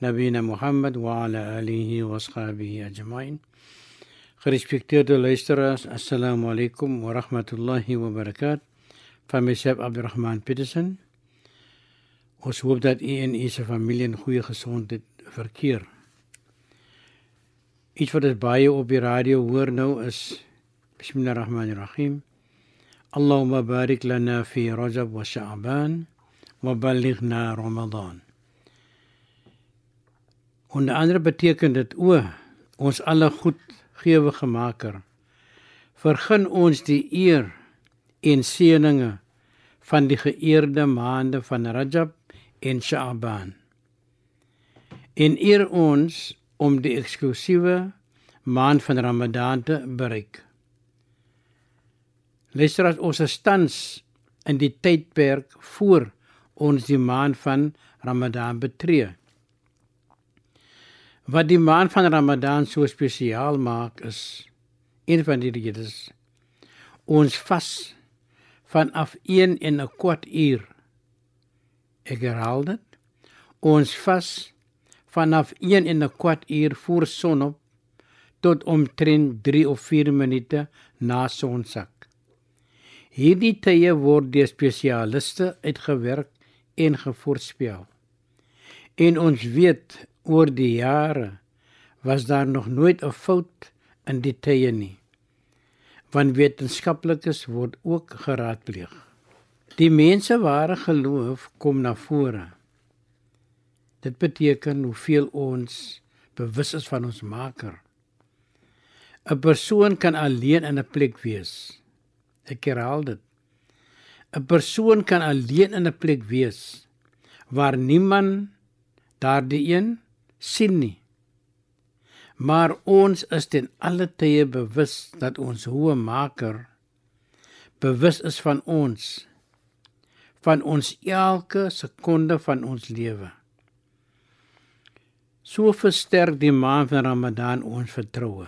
Nabina Mohammed wa ala alihi wa sahbihi ajma'in. Gerespecteerde luisteraars, assalamu alaykum wa rahmatullahi wa barakat. Van myself Abdurrahman Petersen. Ons hoop dat u en u se familie in goeie gesondheid verkeer. Iets wat ons baie op die radio hoor nou is Bismillahirrahmanirrahim. Allahumma barik lana fi Rajab wa Sha'ban wa ballighna Ramadan. Onder andere beteken dit o ons alle goedgewige maker vergun ons die eer en seëninge van die geëerde maande van Rajab en Sha'ban. En eer ons om die eksklusiewe maand van Ramadan te bereik. Luister as ons is tans in die tydperk voor ons die maand van Ramadan betree. Wat die maand van Ramadan so spesiaal maak is een van die redes ons vas vanaf 1 en 'n kwart uur. Ek herhaal dit. Ons vas vanaf 1 en 'n kwart uur voor sonop tot omtrent 3 of 4 minute na sonsak. Hierdie tye word deur spesialiste uitgewerk en gevoorspel. En ons weet oor die jare was daar nog nooit 'n fout in die tye nie. Want wetenskaplikes word ook geraadpleeg. Die mense ware geloof kom na vore. Dit beteken hoeveel ons bewus is van ons Maker. 'n Persoon kan alleen in 'n plek wees. Ek herhaal dit. 'n Persoon kan alleen in 'n plek wees waar niemand daardie een sien nie. Maar ons is ten alle tye bewus dat ons hoë Maker bewus is van ons van ons elke sekonde van ons lewe. So versterk die maand van Ramadan ons vertroue.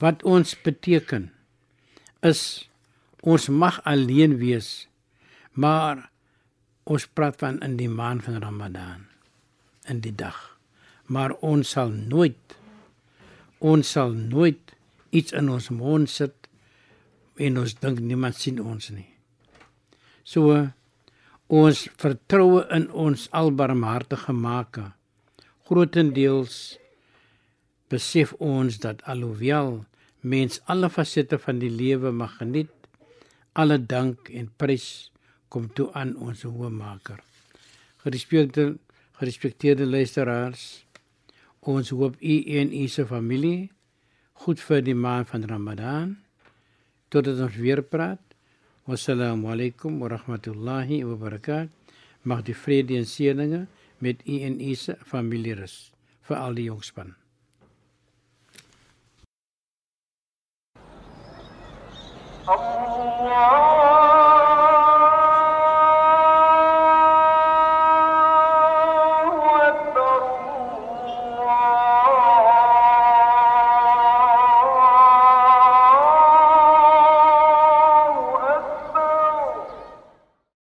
Wat ons beteken is ons mag alleen wees, maar ons praat van in die maand van Ramadan in die dag. Maar ons sal nooit ons sal nooit iets in ons mond sit en ons dink niemand sien ons nie. So ons vertroue in ons albarmhartige Maker grootendeels besef ons dat alhoewel mens alle fasette van die lewe mag geniet, alle dank en prys kom toe aan ons hoë Maker. Gerespekteerde gerespekteerde luisteraars, Ons hoop u en u se familie goed vir die maand van Ramadan. Totdat ons weer praat. Wassalamu alaykum wa rahmatullahi wa barakat. Mag die vrede en seëninge met u en u se familie rus vir al die jongspan. Allah